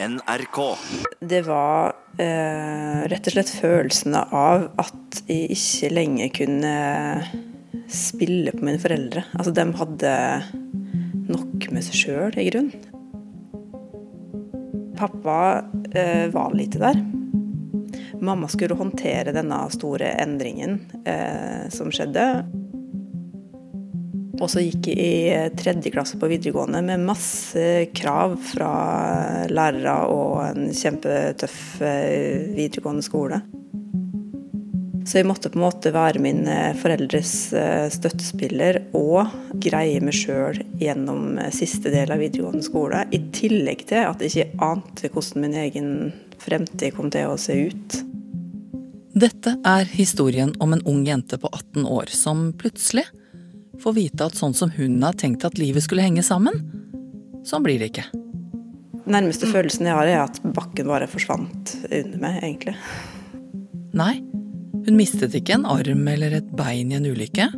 NRK. Det var eh, rett og slett følelsene av at jeg ikke lenger kunne spille på mine foreldre. Altså, de hadde nok med seg sjøl, i grunnen. Pappa eh, var lite der. Mamma skulle håndtere denne store endringen eh, som skjedde. Og så gikk jeg i tredje klasse på videregående med masse krav fra lærere og en kjempetøff eh, videregående skole. Så jeg måtte på en måte være min eh, foreldres eh, støttespiller og greie meg sjøl gjennom siste del av videregående skole. I tillegg til at jeg ikke ante hvordan min egen fremtid kom til å se ut. Dette er historien om en ung jente på 18 år som plutselig får vite at sånn som hun har tenkt at livet skulle henge sammen, sånn blir det ikke. Nærmeste følelsen jeg har, er at bakken bare forsvant under meg, egentlig. Nei, hun mistet ikke en arm eller et bein i en ulykke.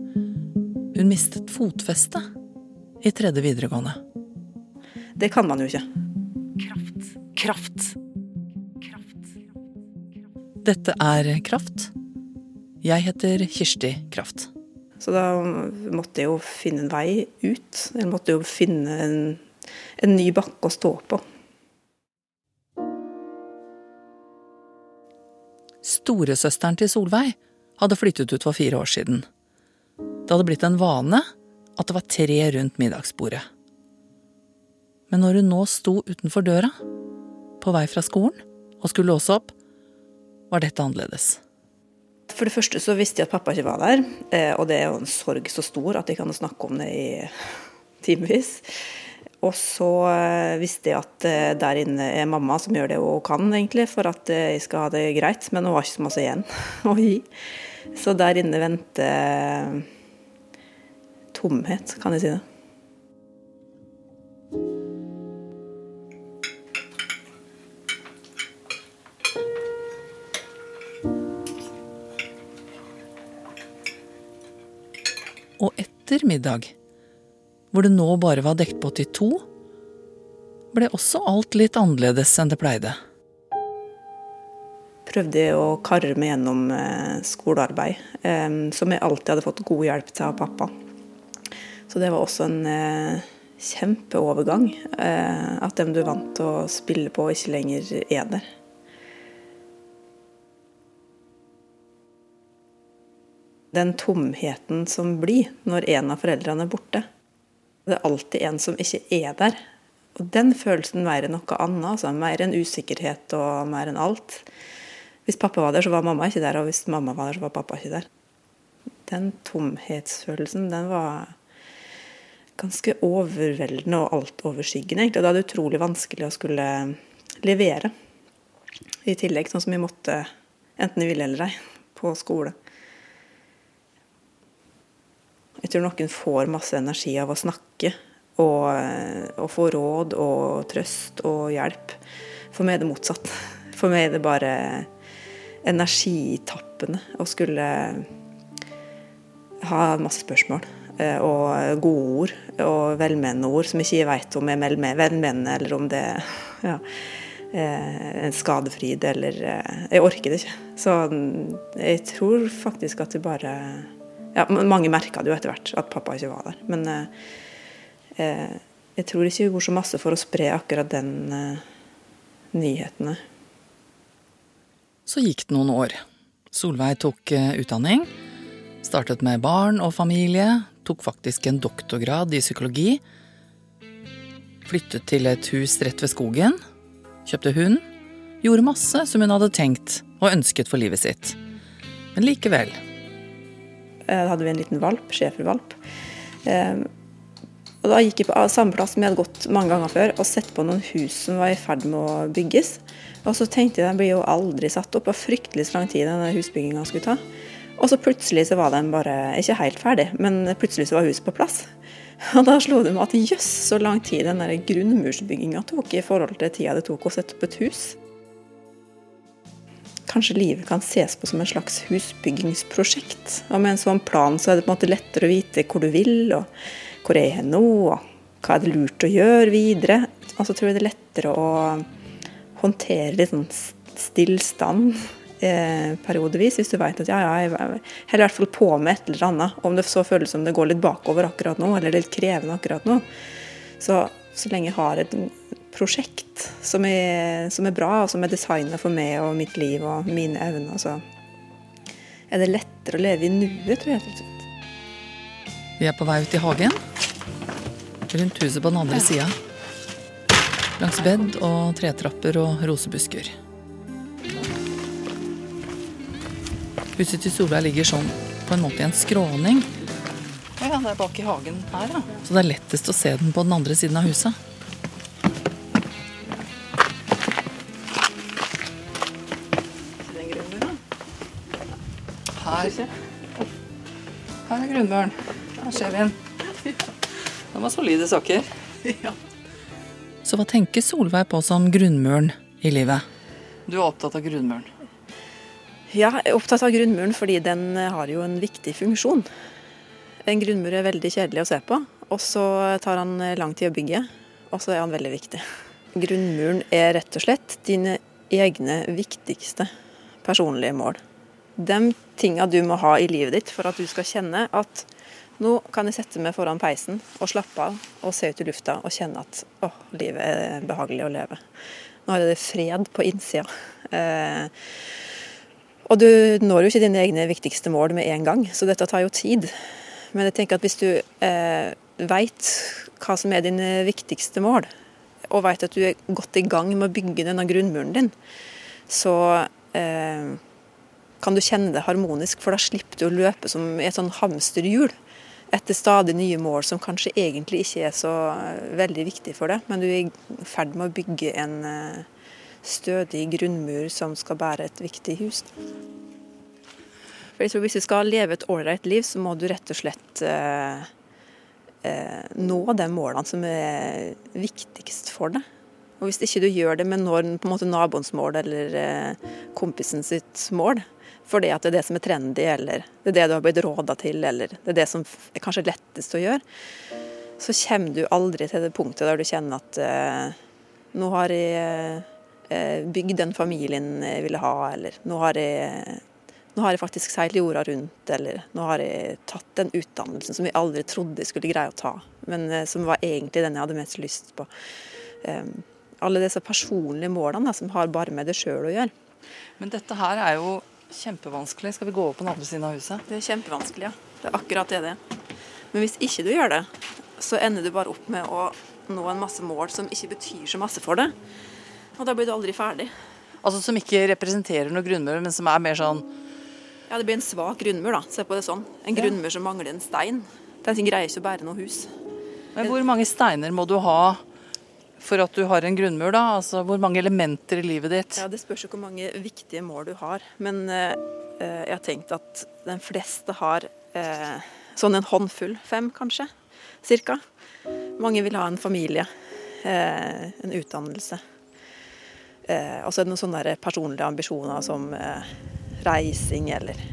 Hun mistet fotfestet i tredje videregående. Det kan man jo ikke. Kraft. Kraft. Kraft. Dette er Kraft. Jeg heter Kirsti Kraft. Så da måtte jeg jo finne en vei ut. Eller måtte jo finne en, en ny bakke å stå på. Storesøsteren til Solveig hadde flyttet ut for fire år siden. Det hadde blitt en vane at det var tre rundt middagsbordet. Men når hun nå sto utenfor døra, på vei fra skolen, og skulle låse opp, var dette annerledes. For det første så visste jeg at pappa ikke var der, eh, og det er jo en sorg så stor at jeg kan snakke om det i timevis. Og så eh, visste jeg at eh, der inne er mamma som gjør det hun kan egentlig for at jeg skal ha det greit, men hun har ikke så masse igjen å gi. Så der inne venter tomhet, kan jeg si det. Etter middag, hvor det nå bare var dekt på til to, ble også alt litt annerledes enn det pleide. Prøvde å karre meg gjennom eh, skolearbeid, eh, som jeg alltid hadde fått god hjelp til av pappa. Så det var også en eh, kjempeovergang. At dem du er vant til å spille på, ikke lenger er der. Den tomheten som blir når en av foreldrene er borte. Det er alltid en som ikke er der. Og den følelsen mer enn noe annet, altså mer enn usikkerhet og mer enn alt. Hvis pappa var der, så var mamma ikke der, og hvis mamma var der, så var pappa ikke der. Den tomhetsfølelsen, den var ganske overveldende og altoverskyggende, egentlig. Og da er det utrolig vanskelig å skulle levere i tillegg, sånn som vi måtte, enten vi ville eller ei, på skole. Jeg tror noen får masse energi av å snakke og, og få råd og trøst og hjelp. For meg er det motsatt. For meg er det bare energitappende å skulle ha masse spørsmål eh, og gode ord og velmenende ord som ikke jeg vet om er velmenende, eller om det er ja, eh, en skadefryd, eller eh, Jeg orker det ikke. Så jeg tror faktisk at det bare ja, Mange merka det jo etter hvert, at pappa ikke var der. Men eh, eh, jeg tror ikke hun går så masse for å spre akkurat den eh, nyhetene. Så gikk det noen år. Solveig tok eh, utdanning. Startet med barn og familie. Tok faktisk en doktorgrad i psykologi. Flyttet til et hus rett ved skogen. Kjøpte hund. Gjorde masse som hun hadde tenkt og ønsket for livet sitt. Men likevel da hadde vi en liten valp, schæfervalp. Ehm, og da gikk jeg på samme plass som jeg hadde gått mange ganger før, og sett på noen hus som var i ferd med å bygges. Og så tenkte jeg den blir jo aldri satt opp, og fryktelig så lang tid denne husbygginga skulle ta. Og så plutselig så var den bare ikke helt ferdig, men plutselig så var huset på plass. Og da slo det meg at jøss, så lang tid den grunnmursbygginga tok i forhold til tida det tok å sette opp et hus. Kanskje livet kan ses på som en slags husbyggingsprosjekt. Og med en sånn plan så er det på en måte lettere å vite hvor du vil, og hvor er jeg nå, og hva er det lurt å gjøre videre. Og så tror jeg det er lettere å håndtere litt sånn stillstand eh, periodevis, hvis du vet at ja, ja, jeg holder i hvert fall på med et eller annet. Om det så føles som det går litt bakover akkurat nå, eller litt krevende akkurat nå. Så, så lenge jeg har et prosjekt som er, som er bra, og som er designa for meg og mitt liv og mine evner, så er det lettere å leve i nuet, tror jeg. Vi er på vei ut i hagen. Rundt huset på den andre sida. Langs bed og tretrapper og rosebusker. Huset til Solveig ligger sånn på en måte i en skråning. Ja, det er bak i hagen her, ja. Så det er lettest å se den på den andre siden av huset. Her. Her er grunnmuren. Her ser vi den. Den var solide saker. Ja. Så hva tenker Solveig på som grunnmuren i livet? Du er opptatt av grunnmuren? Ja, jeg er opptatt av grunnmuren fordi den har jo en viktig funksjon. En grunnmur er veldig kjedelig å se på, og så tar han lang tid å bygge, og så er han veldig viktig. Grunnmuren er rett og slett dine egne viktigste personlige mål. De tinga du må ha i livet ditt for at du skal kjenne at nå kan jeg sette meg foran peisen og slappe av og se ut i lufta og kjenne at å, livet er behagelig å leve. Nå er det fred på innsida. Eh, og du når jo ikke dine egne viktigste mål med en gang, så dette tar jo tid. Men jeg tenker at hvis du eh, veit hva som er dine viktigste mål, og veit at du er godt i gang med å bygge denne grunnmuren din, så kan du kjenne det harmonisk, for da slipper du å løpe som i et sånn hamsterhjul etter stadig nye mål som kanskje egentlig ikke er så eh, veldig viktig for deg, men du er i ferd med å bygge en eh, stødig grunnmur som skal bære et viktig hus. For jeg tror Hvis du skal leve et ålreit liv, så må du rett og slett eh, eh, nå de målene som er viktigst for deg. Og Hvis ikke du gjør det med når på en måte naboens mål eller eh, kompisen sitt mål, fordi at det er det som er trendy, eller det er det du har blitt råda til, eller det er det som er kanskje lettest å gjøre, så kommer du aldri til det punktet der du kjenner at eh, nå har jeg eh, bygd den familien jeg ville ha, eller nå har jeg nå har jeg faktisk seilt jorda rundt, eller nå har jeg tatt den utdannelsen som jeg aldri trodde jeg skulle greie å ta, men eh, som var egentlig den jeg hadde mest lyst på. Um, alle disse personlige målene da, som har bare med det sjøl å gjøre. Men dette her er jo kjempevanskelig. Skal vi gå over på den andre siden av huset? Det er kjempevanskelig, ja. Det er akkurat det det er. Men hvis ikke du gjør det, så ender du bare opp med å nå en masse mål som ikke betyr så masse for deg. Og da blir du aldri ferdig. Altså Som ikke representerer noe grunnmur, men som er mer sånn Ja, det blir en svak grunnmur, da. Se på det sånn. En grunnmur som mangler en stein. Den greier ikke å bære noe hus. Men hvor mange steiner må du ha for at du har en grunnmur, da? Altså Hvor mange elementer i livet ditt? Ja, Det spørs jo hvor mange viktige mål du har. Men eh, eh jeg har tenkt at den fleste har eh, sånn en håndfull. Fem, kanskje. Cirka. Mange vil ha en familie. Eh, en utdannelse. Eh, og så er det noen sånne personlige ambisjoner som eh, reising eller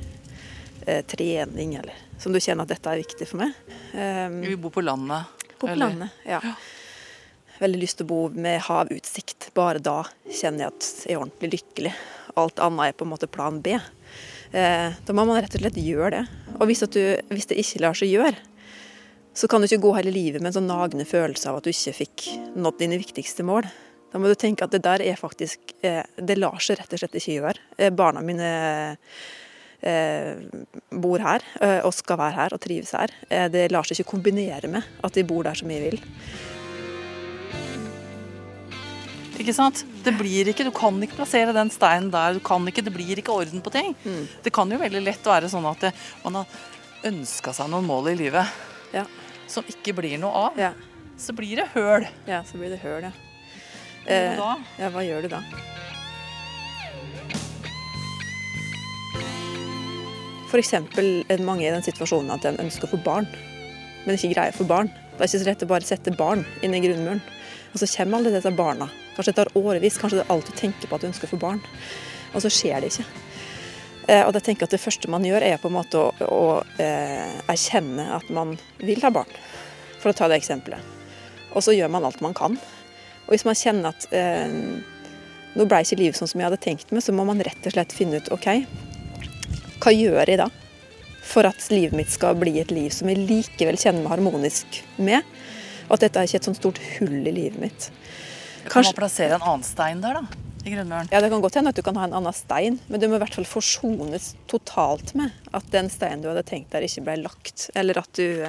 trening, eller som du kjenner at dette er viktig for meg. Vi bor på landet. På landet, ja veldig lyst til å bo med havutsikt. Bare da kjenner jeg at jeg er ordentlig lykkelig. Alt annet er på en måte plan B. Eh, da må man rett og slett gjøre det. Og hvis, du, hvis, det ikke lar seg gjøre, så kan du ikke gå hele livet med en sånn nagende følelse av at du ikke fikk nådd dine viktigste mål. Da må du tenke at det der er faktisk eh, Det lar seg rett og slett ikke gjøre. Eh, barna mine bor her og skal være her og trives her. Det lar seg ikke kombinere med at de bor der som jeg vil. Ikke sant? Det blir ikke, Du kan ikke plassere den steinen der. du kan ikke, Det blir ikke orden på ting. Mm. Det kan jo veldig lett være sånn at det, man har ønska seg noen mål i livet ja. som ikke blir noe av. Ja. Så blir det høl. Ja, så blir det høl, ja. Eh, ja, hva gjør du da? F.eks. er mange i den situasjonen at de ønsker å få barn, men ikke greier å få barn. Det er ikke så lett å bare sette barn inn i grunnmuren. Og så kommer alle disse barna. Kanskje det tar årevis, kanskje det er alt du tenker på at du ønsker for barn. Og så skjer det ikke. Eh, og jeg tenker at Det første man gjør, er på en måte å, å eh, erkjenne at man vil ha barn. For å ta det eksempelet. Og så gjør man alt man kan. Og hvis man kjenner at eh, nå ble ikke livet sånn som jeg hadde tenkt meg, så må man rett og slett finne ut OK, hva gjør jeg da? For at livet mitt skal bli et liv som jeg likevel kjenner meg harmonisk med. Og at dette er ikke et sånt stort hull i livet mitt. Kan man plassere en annen stein der, da? I grunnmuren? Ja, Det kan godt hende at du kan ha en annen stein, men du må i hvert fall forsones totalt med at den steinen du hadde tenkt der, ikke ble lagt. Eller at, du,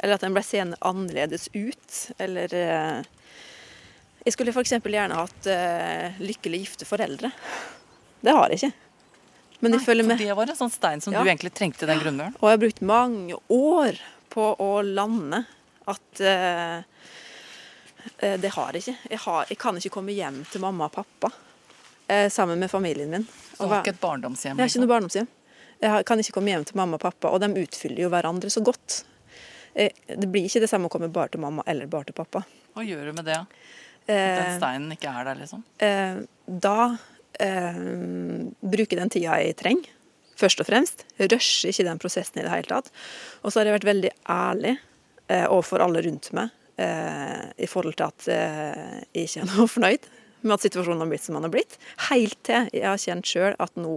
eller at den ble seende annerledes ut. Eller eh, Jeg skulle f.eks. gjerne hatt uh, lykkelig gifte foreldre. Det har jeg ikke. Men de Nei, følger med. Det var en sånn stein som ja. du egentlig trengte i den grunnmuren? Og jeg har brukt mange år på å lande at uh, det har jeg ikke. Jeg, har, jeg, kan ikke komme hjem til mamma og pappa uh, sammen med familien min. Så du har ikke et barndomshjem? Jeg har ikke noe liksom? barndomshjem. Jeg kan ikke komme hjem til mamma og pappa, og de utfyller jo hverandre så godt. Det blir ikke det samme å komme bare til mamma eller bare til pappa. Hva gjør du med det? At den steinen ikke er der, liksom? Da eh, bruker den tida jeg trenger, først og fremst. Rusher ikke den prosessen i det hele tatt. Og så har jeg vært veldig ærlig eh, overfor alle rundt meg eh, i forhold til at eh, jeg ikke er noe fornøyd med at situasjonen har blitt som den har blitt. Helt til jeg har kjent sjøl at nå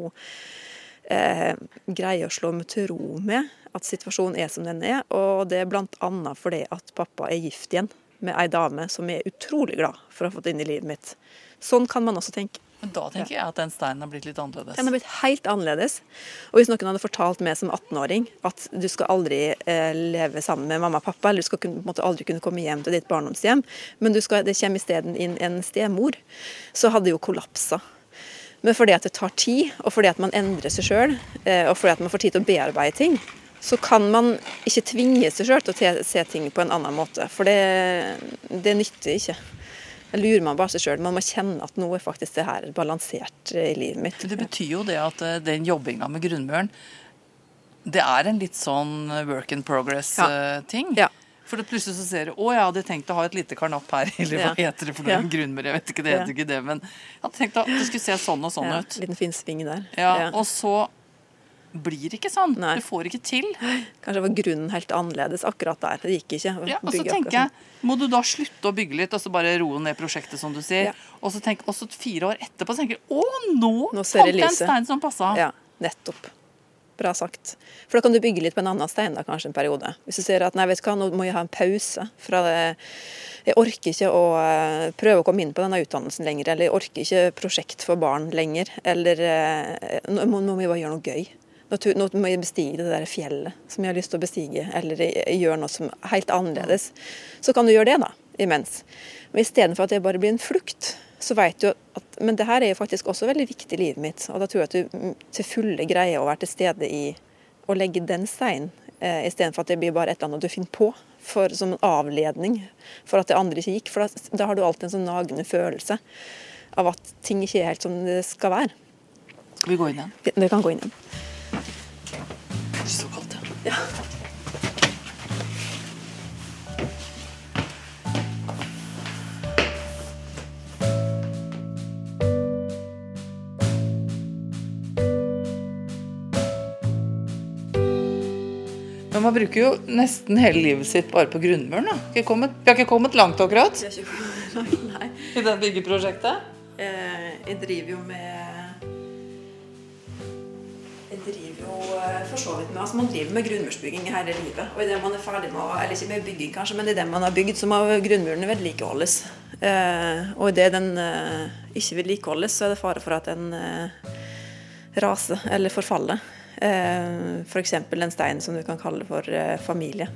eh, greier å slå meg til ro med at situasjonen er som den er. Og det er bl.a. fordi at pappa er gift igjen med ei dame som jeg er utrolig glad for å ha fått inn i livet mitt. Sånn kan man også tenke. Men da tenker jeg at den steinen har blitt litt annerledes. Den har blitt helt annerledes. Og hvis noen hadde fortalt meg som 18-åring at du skal aldri eh, leve sammen med mamma og pappa, eller du skal kunne, aldri kunne komme hjem til ditt barndomshjem, men skal, det kommer isteden inn en stemor, så hadde jo kollapsa. Men fordi at det tar tid, og fordi at man endrer seg sjøl, eh, og fordi at man får tid til å bearbeide ting, så kan man ikke tvinge seg sjøl til å se ting på en annen måte. For det, det nytter ikke. Lurer man bare seg sjøl. Man må kjenne at nå er faktisk det her balansert i livet mitt. Det betyr jo det at eh, den jobbinga med grunnmuren, det er en litt sånn work in progress-ting. Ja. ja. For plutselig så ser du å, jeg hadde tenkt å ha et lite karnapp her, eller hva ja. heter det for noe? Ja. Grunnmur, jeg vet ikke, det heter ikke det, men jeg hadde tenkt at det skulle se sånn og sånn ja, ut. Liten fin sving der. Ja, Og så blir ikke sånn. Nei. Du får ikke til. Kanskje var grunnen helt annerledes akkurat der. Det gikk ikke. Ja, og så tenker jeg, sånn. Må du da slutte å bygge litt, og så bare roe ned prosjektet, som du sier. Ja. Og så tenk, også fire år etterpå tenker du å, nå, nå fant jeg en stein som passa. Ja, nettopp. Bra sagt. For da kan du bygge litt på en annen stein da, kanskje en periode. Hvis du ser at nei, vet du hva, nå må jeg ha en pause fra det jeg orker ikke å eh, prøve å komme inn på denne utdannelsen lenger, eller jeg orker ikke prosjekt for barn lenger, eller eh, nå må vi bare gjøre noe gøy. Nå må jeg bestige det der fjellet som jeg har lyst til å bestige, eller gjøre noe som er helt annerledes. Så kan du gjøre det, da, imens. Men istedenfor at det bare blir en flukt, så vet du at Men det her er jo faktisk også veldig viktig i livet mitt. Og da tror jeg at du til fulle greier å være til stede i å legge den steinen, eh, istedenfor at det blir bare et eller annet du finner på for, som en avledning for at det andre ikke gikk. For da, da har du alltid en sånn nagende følelse av at ting ikke er helt som det skal være. Skal vi gå inn igjen? Det kan gå inn igjen. Ja. Men man bruker jo nesten hele livet sitt bare på grunnmuren. da. Vi har ikke kommet langt, akkurat? Nei. I det byggeprosjektet? Eh, jeg driver jo med driver jo eh, for så vidt med altså Man driver med grunnmursbygging hele livet. Og idet man er ferdig med Eller ikke med bygging, kanskje, men i det man har bygd, så må grunnmurene vedlikeholdes. Eh, og idet den eh, ikke vedlikeholdes, så er det fare for at den eh, raser eller forfaller. Eh, F.eks. For en stein som du kan kalle for eh, familie.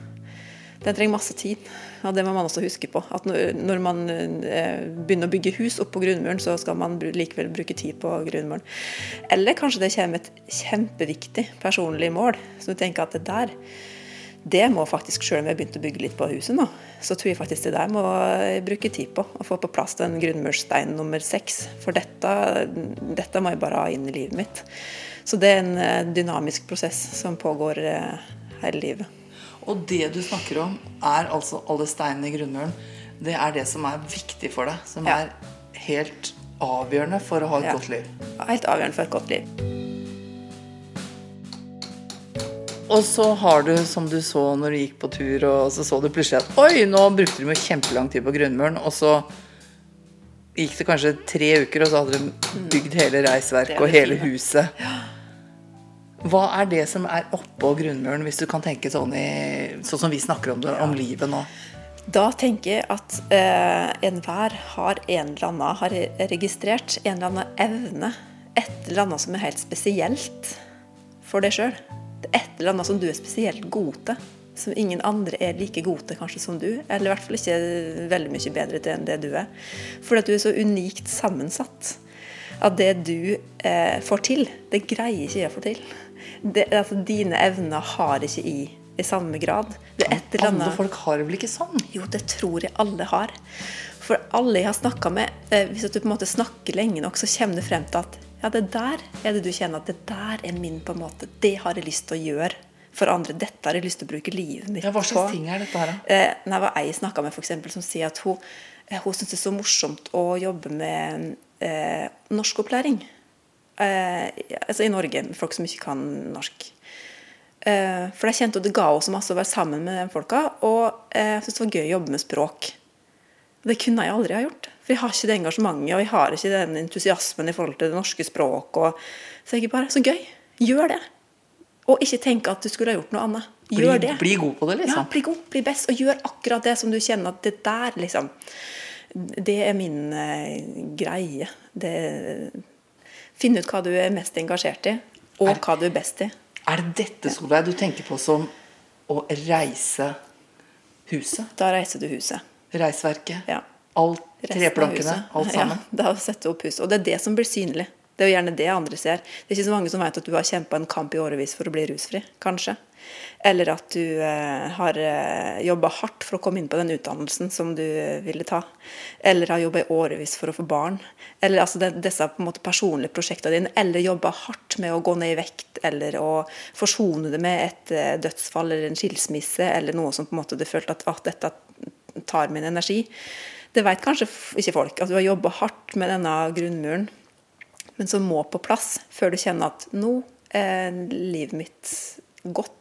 Den trenger masse tid. og Det må man også huske på. At når man eh, begynner å bygge hus oppå grunnmuren, så skal man likevel bruke tid på grunnmuren. Eller kanskje det kommer et kjempeviktig personlig mål, så du tenker at det der det må faktisk, selv om jeg har begynt å bygge litt på huset nå, så tror jeg faktisk det der må bruke tid på. Å få på plass den grunnmurstein nummer seks. For dette, dette må jeg bare ha inn i livet mitt. Så det er en eh, dynamisk prosess som pågår eh, hele livet. Og det du snakker om, er altså alle steinene i grunnmuren. Det er det som er viktig for deg. Som ja. er helt avgjørende for å ha et ja. godt liv. Helt avgjørende for et godt liv. Og så har du, som du så når du gikk på tur, og så så du plutselig at Oi, nå brukte du jo kjempelang tid på grunnmuren, og så gikk det kanskje tre uker, og så hadde de bygd hele reisverket er og hele huset. Hva er det som er oppå grunnmuren, hvis du kan tenke sånn, i, sånn som vi snakker om det, om livet nå? Da tenker jeg at eh, enhver har en eller annen har registrert en eller annen evne. Et eller annet som er helt spesielt for deg sjøl. Et eller annet som du er spesielt god til. Som ingen andre er like gode til kanskje som du. Eller i hvert fall ikke veldig mye bedre til enn det du er. Fordi at du er så unikt sammensatt. At det du eh, får til, det greier ikke jeg å få til. Det, altså, dine evner har ikke i i samme grad. Alle annet folk har vel ikke sånn? jo, det tror jeg alle har. For alle jeg har snakka med, eh, hvis du på en måte snakker lenge nok, så kommer det frem til at ja, det der er det du kjenner at det der er min på en måte, Det har jeg lyst til å gjøre for andre. Dette har jeg lyst til å bruke livet mitt Ja, hva på. slags ting er dette her, da? Eh, jeg var ei snakka med eksempel, som sier at hun, eh, hun syns det er så morsomt å jobbe med eh, norskopplæring. Eh, altså i Norge, folk som ikke kan norsk. Eh, for jeg kjente at det ga også masse å være sammen med de folka, og eh, jeg syntes det var gøy å jobbe med språk. Og Det kunne jeg aldri ha gjort, for jeg har ikke det engasjementet og jeg har ikke den entusiasmen i forhold til det norske språket. Og, så jeg bare så gøy. Gjør det. Og ikke tenk at du skulle ha gjort noe annet. Gjør Bli, det. bli god på det, liksom. Ja, bli god, bli best, og gjør akkurat det som du kjenner at det der, liksom Det er min eh, greie. Det, Finn ut hva du er mest engasjert i, og Er- hva du er best i. Er det dette, Solveig, du tenker på som å reise huset? Da reiser du huset. Reisverket? Ja. Alt, treplankene? Alt sammen? Ja, da setter du opp huset. Og det er det som blir synlig. Det er jo gjerne det andre ser. Det er ikke så mange som vet at du har kjempa en kamp i årevis for å bli rusfri, kanskje. Eller at du eh, har eh, jobba hardt for å komme inn på den utdannelsen som du ville ta. Eller har jobba i årevis for å få barn. Eller altså det, disse måte personlige prosjektene dine. Eller jobba hardt med å gå ned i vekt, eller å forsone det med et eh, dødsfall eller en skilsmisse, eller noe som på en måte du følte at at dette tar min energi. Det vet kanskje ikke folk, at du har jobba hardt med denne grunnmuren, men som må på plass før du kjenner at nå er livet mitt godt.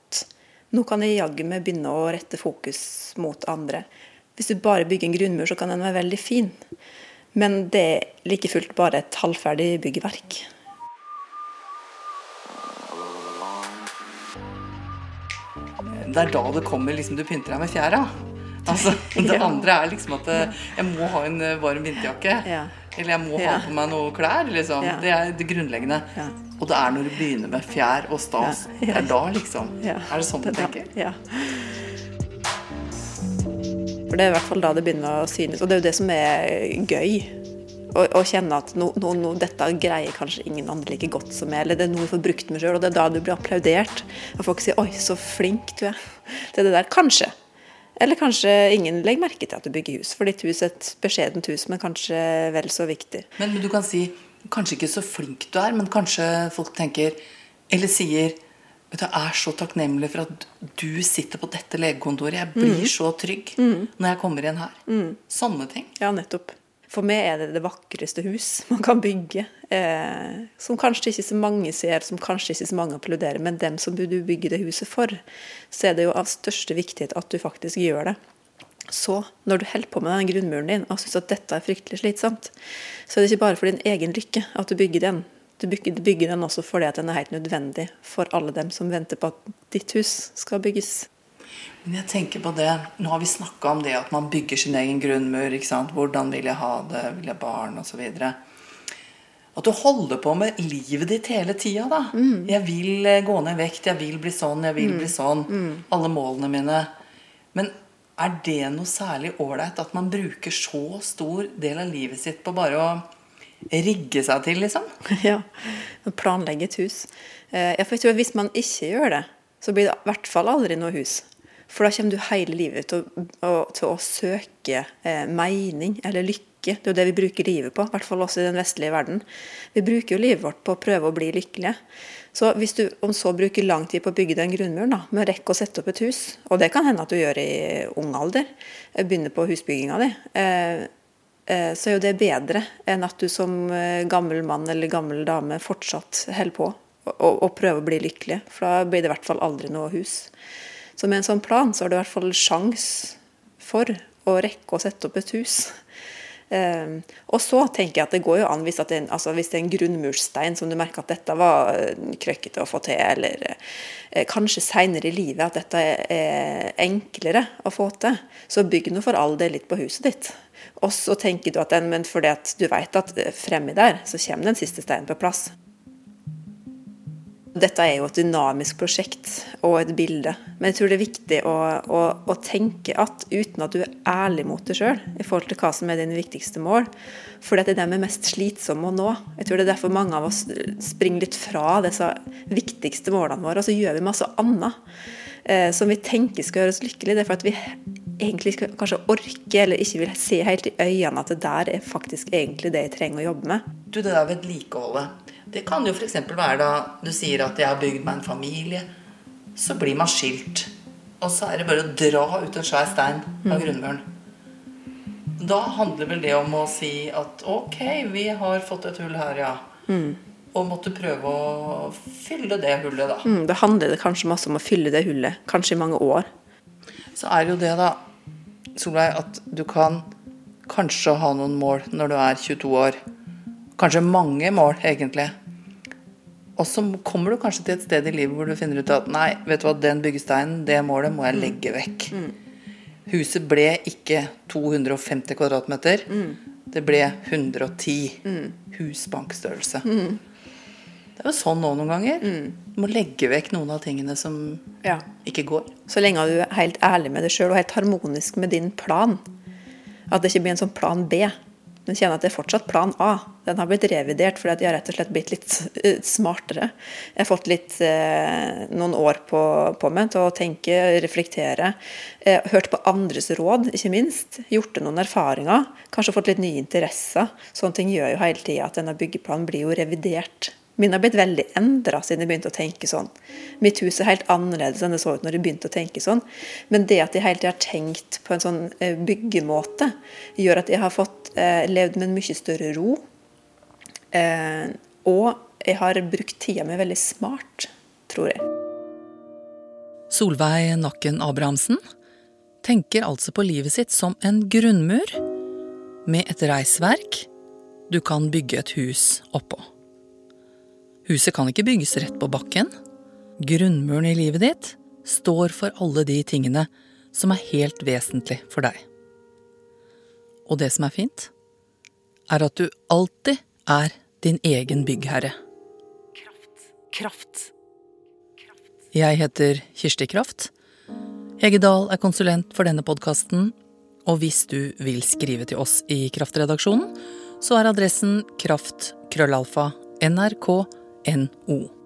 Nå kan jeg jaggu meg begynne å rette fokus mot andre. Hvis du bare bygger en grunnmur, så kan den være veldig fin. Men det er like fullt bare et halvferdig byggverk. Det er da det kommer liksom Du pynter deg med fjæra. Altså, det Ja. andre er liksom at eh, jeg må ha en eh, varm vinterjakke. Ja. Eller jeg må ha på meg noe klær. liksom. Ja. Det er det grunnleggende. Ja. Og det er når du begynner med fjær og stas. Ja. Det er da, liksom. Ja. Er det sånn du tenker? Ja. For det er i hvert fall da det begynner å synes. Og det er jo det som er gøy. Å, å kjenne at no, no, no, dette greier kanskje ingen andre like godt som meg. Eller det er noe jeg får brukt meg sjøl. Og det er da du blir applaudert. Og folk sier 'oi, så flink du er'. Det er det der. Kanskje. Eller kanskje ingen legger merke til at du bygger hus. For ditt hus er et beskjedent hus, men kanskje vel så viktig. Men, men du kan si kanskje ikke så flink du er, men kanskje folk tenker Eller sier Vet du, Jeg er så takknemlig for at du sitter på dette legekontoret. Jeg blir Mm. så trygg når jeg kommer inn her. Sånne ting. Ja, nettopp. For meg er det det vakreste hus man kan bygge. Eh, som kanskje ikke så mange ser, som kanskje ikke så mange applauderer. Men dem som du bygger det huset for, så er det jo av største viktighet at du faktisk gjør det. Så når du holder på med den grunnmuren din og syns at dette er fryktelig slitsomt, så er det ikke bare for din egen lykke at du bygger den. Du bygger, bygger den også fordi at den er helt nødvendig for alle dem som venter på at ditt hus skal bygges. Men jeg tenker på det, Nå har vi snakka om det at man bygger sin egen grunnmur. ikke sant? Hvordan vil jeg ha det? Vil jeg barn? Og så videre. At du holder på med livet ditt hele tida. da. Jeg vil eh, gå ned i vekt, jeg vil bli sånn, jeg vil bli sånn. Alle målene mine. Men er det noe særlig ålreit at man bruker så stor del av livet sitt på bare å rigge seg til, liksom? Ja, planlegge et hus. Eh, Jeg tror at Hvis man ikke gjør det, så blir det i hvert fall aldri noe hus. For da kommer du hele livet til å, til å søke eh, mening eller lykke. Det er jo det vi bruker livet på, i hvert fall også i den vestlige verden. Vi bruker jo livet vårt på å prøve å bli lykkelige. Så hvis du om så bruker lang tid på å bygge den grunnmuren, da, med rekke å sette opp et hus, og det kan hende at du gjør i ung alder, eh, begynner på husbygginga di, eh, eh, så er jo det bedre enn at du som gammel mann eller gammel dame fortsatt holder på og, og prøver å bli lykkelig. For da blir det i hvert fall aldri noe hus. Så med en sånn plan så har du i hvert fall sjans for å rekke å sette opp et hus. Eh, og så tenker jeg at det går jo an hvis, det, er, altså hvis det er en grunnmurstein som du merker at dette var eh, krøkkete å få til, eller eh, kanskje seinere i livet at dette er enklere å få til, så bygg nå for all del litt på huset ditt. Og så tenker du at den, men fordi at du vet at fremme der så kommer den siste steinen på plass. Dette er jo et dynamisk prosjekt og et bilde. Men jeg tror det er viktig å, å, å tenke at uten at du er ærlig mot deg sjøl i forhold til hva som er dine viktigste mål, for det er dem er mest slitsomme å nå. Jeg tror det er derfor mange av oss springer litt fra disse viktigste målene våre, og så gjør vi masse annet eh, som vi tenker skal gjøre oss lykkelige. Det er for at vi egentlig skal kanskje orke eller ikke vil se helt i øynene at det der er faktisk egentlig det jeg trenger å jobbe med. Du, det der vedlikeholdet det kan jo f.eks. være da du sier at 'jeg har bygd meg en familie'. Så blir man skilt. Og så er det bare å dra ut en svær stein av mm. grunnmuren. Da handler vel det om å si at 'ok, vi har fått et hull her, ja'. Mm. Og måtte prøve å fylle det hullet, da. Mm, da handler det kanskje masse om å fylle det hullet. Kanskje i mange år. Så er det jo det, da, Solveig, at du kan kanskje ha noen mål når du er 22 år. Kanskje mange mål, egentlig. Og så kommer du kanskje til et sted i livet hvor du finner ut at nei, vet du hva, den byggesteinen, det målet, må jeg mm. legge vekk. Mm. Huset ble ikke 250 kvadratmeter. Mm. Det ble 110. Mm. Husbankstørrelse. Mm. Det er jo sånn nå noen ganger. Mm. Du må legge vekk noen av tingene som ja. ikke går. Så lenge du er helt ærlig med deg sjøl og helt harmonisk med din plan. At det ikke blir en sånn plan B. Men kjenner at det er fortsatt plan A. Den har blitt revidert fordi at jeg har rett og slett blitt litt eh, smartere. Jeg har fått litt, eh, noen år på, på, meg til å tenke, reflektere. Eh, hørt på andres råd, ikke minst. Gjort noen erfaringer. Kanskje fått litt nye interesser. Sånne ting gjør jo hele tida at denne byggeplanen blir jo revidert Min har blitt veldig endra siden jeg begynte å tenke sånn. Mitt hus er helt annerledes enn det så ut når jeg begynte å tenke sånn. Men det at jeg hele tida har tenkt på en sånn eh, byggemåte, gjør at jeg har fått eh, levd med en mye større ro. Eh, og jeg har brukt tida mi veldig smart, tror jeg. Solveig Nakken Abrahamsen tenker altså på livet sitt som en grunnmur med et reisverk du kan bygge et hus oppå. Huset kan ikke bygges rett på bakken. Grunnmuren i livet ditt står for alle de tingene som er helt vesentlig for deg. Og det som er fint, er at du alltid er din egen byggherre. Kraft. Kraft. Jeg heter Kirsti Kraft. Hege Dahl er konsulent for denne podkasten, og hvis du vil skrive til oss i Kraftredaksjonen, så er adressen kraftkrøllalfa.nrk.no krøllalfa nrk.no NO.